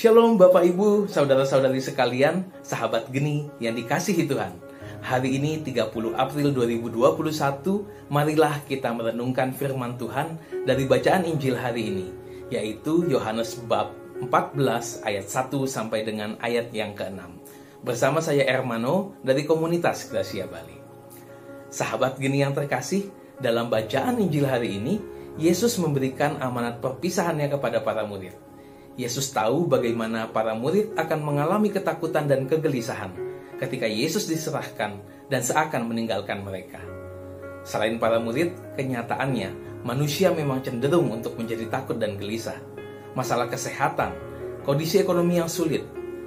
Shalom Bapak Ibu, saudara-saudari sekalian, sahabat geni yang dikasihi Tuhan. Hari ini 30 April 2021, marilah kita merenungkan firman Tuhan dari bacaan Injil hari ini, yaitu Yohanes bab 14 ayat 1 sampai dengan ayat yang ke-6. Bersama saya Ermano dari komunitas Gracia Bali. Sahabat geni yang terkasih, dalam bacaan Injil hari ini, Yesus memberikan amanat perpisahannya kepada para murid. Yesus tahu bagaimana para murid akan mengalami ketakutan dan kegelisahan ketika Yesus diserahkan dan seakan meninggalkan mereka. Selain para murid, kenyataannya manusia memang cenderung untuk menjadi takut dan gelisah. Masalah kesehatan, kondisi ekonomi yang sulit,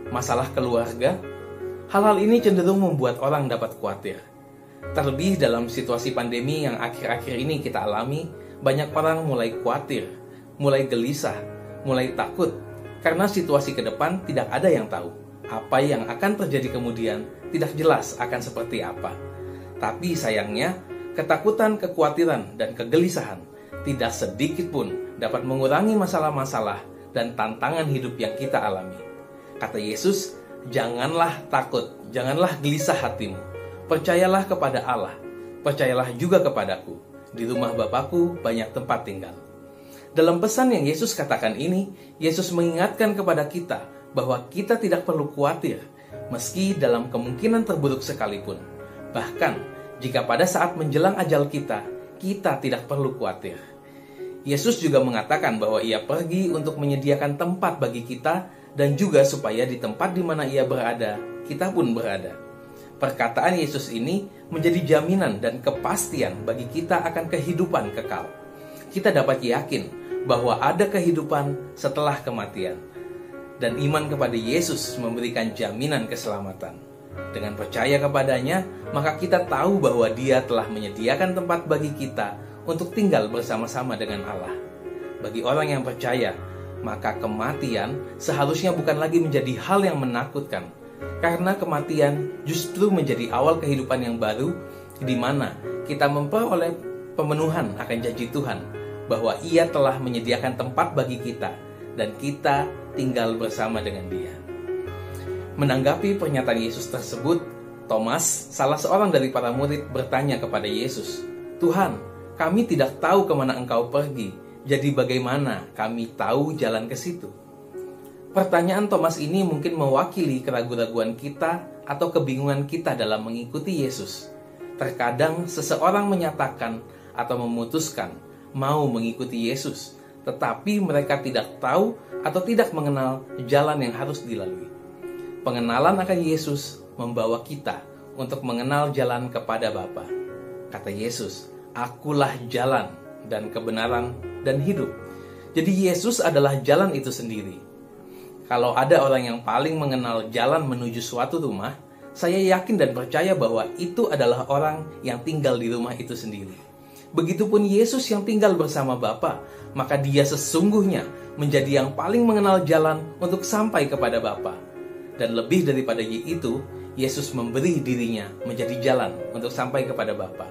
masalah keluarga, hal-hal ini cenderung membuat orang dapat khawatir. Terlebih dalam situasi pandemi yang akhir-akhir ini kita alami, banyak orang mulai khawatir, mulai gelisah, mulai takut, karena situasi ke depan tidak ada yang tahu. Apa yang akan terjadi kemudian tidak jelas akan seperti apa. Tapi sayangnya, ketakutan, kekhawatiran, dan kegelisahan tidak sedikit pun dapat mengurangi masalah-masalah dan tantangan hidup yang kita alami. Kata Yesus, janganlah takut, janganlah gelisah hatimu Percayalah kepada Allah, percayalah juga kepadaku. Di rumah Bapakku banyak tempat tinggal. Dalam pesan yang Yesus katakan ini, Yesus mengingatkan kepada kita bahwa kita tidak perlu khawatir, meski dalam kemungkinan terburuk sekalipun. Bahkan, jika pada saat menjelang ajal kita, kita tidak perlu khawatir. Yesus juga mengatakan bahwa ia pergi untuk menyediakan tempat bagi kita dan juga supaya di tempat di mana ia berada, kita pun berada. Perkataan Yesus ini menjadi jaminan dan kepastian bagi kita akan kehidupan kekal. Kita dapat yakin bahwa ada kehidupan setelah kematian. Dan iman kepada Yesus memberikan jaminan keselamatan. Dengan percaya kepadanya, maka kita tahu bahwa Dia telah menyediakan tempat bagi kita untuk tinggal bersama-sama dengan Allah. Bagi orang yang percaya, maka kematian seharusnya bukan lagi menjadi hal yang menakutkan, karena kematian justru menjadi awal kehidupan yang baru di mana kita memperoleh pemenuhan akan janji Tuhan bahwa Ia telah menyediakan tempat bagi kita dan kita tinggal bersama dengan Dia. Menanggapi pernyataan Yesus tersebut, Thomas, salah seorang dari para murid, bertanya kepada Yesus, "Tuhan, kami tidak tahu ke mana Engkau pergi, jadi bagaimana kami tahu jalan ke situ?" Pertanyaan Thomas ini mungkin mewakili keraguan-raguan kita atau kebingungan kita dalam mengikuti Yesus. Terkadang seseorang menyatakan atau memutuskan mau mengikuti Yesus, tetapi mereka tidak tahu atau tidak mengenal jalan yang harus dilalui. Pengenalan akan Yesus membawa kita untuk mengenal jalan kepada Bapa. Kata Yesus, "Akulah jalan dan kebenaran dan hidup." Jadi Yesus adalah jalan itu sendiri kalau ada orang yang paling mengenal jalan menuju suatu rumah, saya yakin dan percaya bahwa itu adalah orang yang tinggal di rumah itu sendiri. Begitupun Yesus yang tinggal bersama Bapa, maka dia sesungguhnya menjadi yang paling mengenal jalan untuk sampai kepada Bapa. Dan lebih daripada itu, Yesus memberi dirinya menjadi jalan untuk sampai kepada Bapa.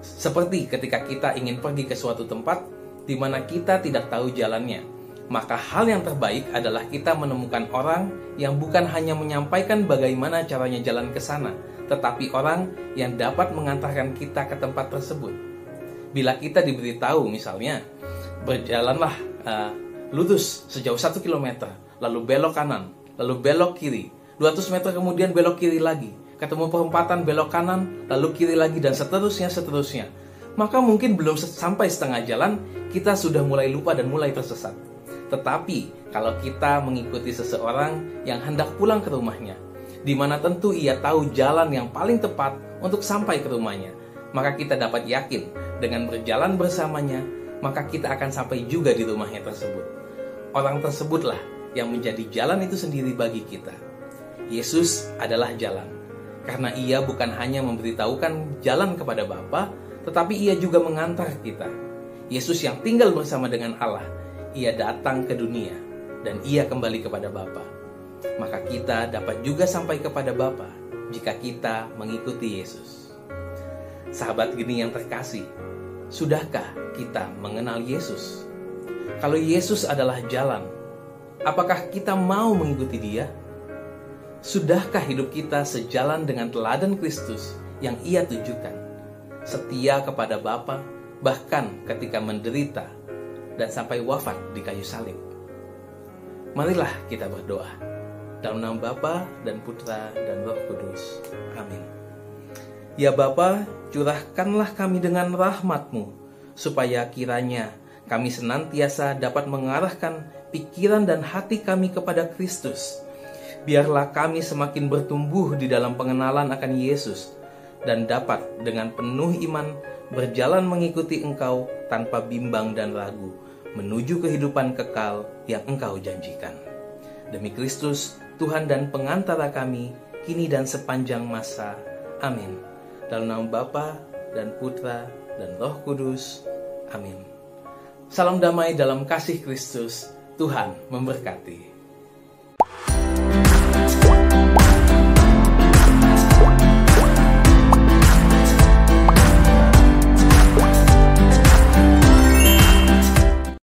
Seperti ketika kita ingin pergi ke suatu tempat di mana kita tidak tahu jalannya, maka hal yang terbaik adalah kita menemukan orang yang bukan hanya menyampaikan bagaimana caranya jalan ke sana, tetapi orang yang dapat mengantarkan kita ke tempat tersebut. Bila kita diberitahu misalnya, berjalanlah uh, lurus sejauh satu kilometer, lalu belok kanan, lalu belok kiri, 200 meter kemudian belok kiri lagi, ketemu perempatan belok kanan, lalu kiri lagi, dan seterusnya, seterusnya. Maka mungkin belum sampai setengah jalan, kita sudah mulai lupa dan mulai tersesat tetapi kalau kita mengikuti seseorang yang hendak pulang ke rumahnya, di mana tentu ia tahu jalan yang paling tepat untuk sampai ke rumahnya, maka kita dapat yakin dengan berjalan bersamanya, maka kita akan sampai juga di rumahnya tersebut. Orang tersebutlah yang menjadi jalan itu sendiri bagi kita. Yesus adalah jalan, karena ia bukan hanya memberitahukan jalan kepada Bapa, tetapi ia juga mengantar kita. Yesus yang tinggal bersama dengan Allah ia datang ke dunia dan ia kembali kepada Bapa. Maka kita dapat juga sampai kepada Bapa jika kita mengikuti Yesus. Sahabat gini yang terkasih, sudahkah kita mengenal Yesus? Kalau Yesus adalah jalan, Apakah kita mau mengikuti Dia? Sudahkah hidup kita sejalan dengan teladan Kristus yang Ia tunjukkan? Setia kepada Bapa, bahkan ketika menderita dan sampai wafat di kayu salib. Marilah kita berdoa. Dalam nama Bapa dan Putra dan Roh Kudus. Amin. Ya Bapa, curahkanlah kami dengan rahmatmu, supaya kiranya kami senantiasa dapat mengarahkan pikiran dan hati kami kepada Kristus. Biarlah kami semakin bertumbuh di dalam pengenalan akan Yesus dan dapat dengan penuh iman berjalan mengikuti Engkau tanpa bimbang dan ragu menuju kehidupan kekal yang Engkau janjikan. Demi Kristus, Tuhan dan pengantara kami, kini dan sepanjang masa. Amin. Dalam nama Bapa dan Putra dan Roh Kudus. Amin. Salam damai dalam kasih Kristus. Tuhan memberkati.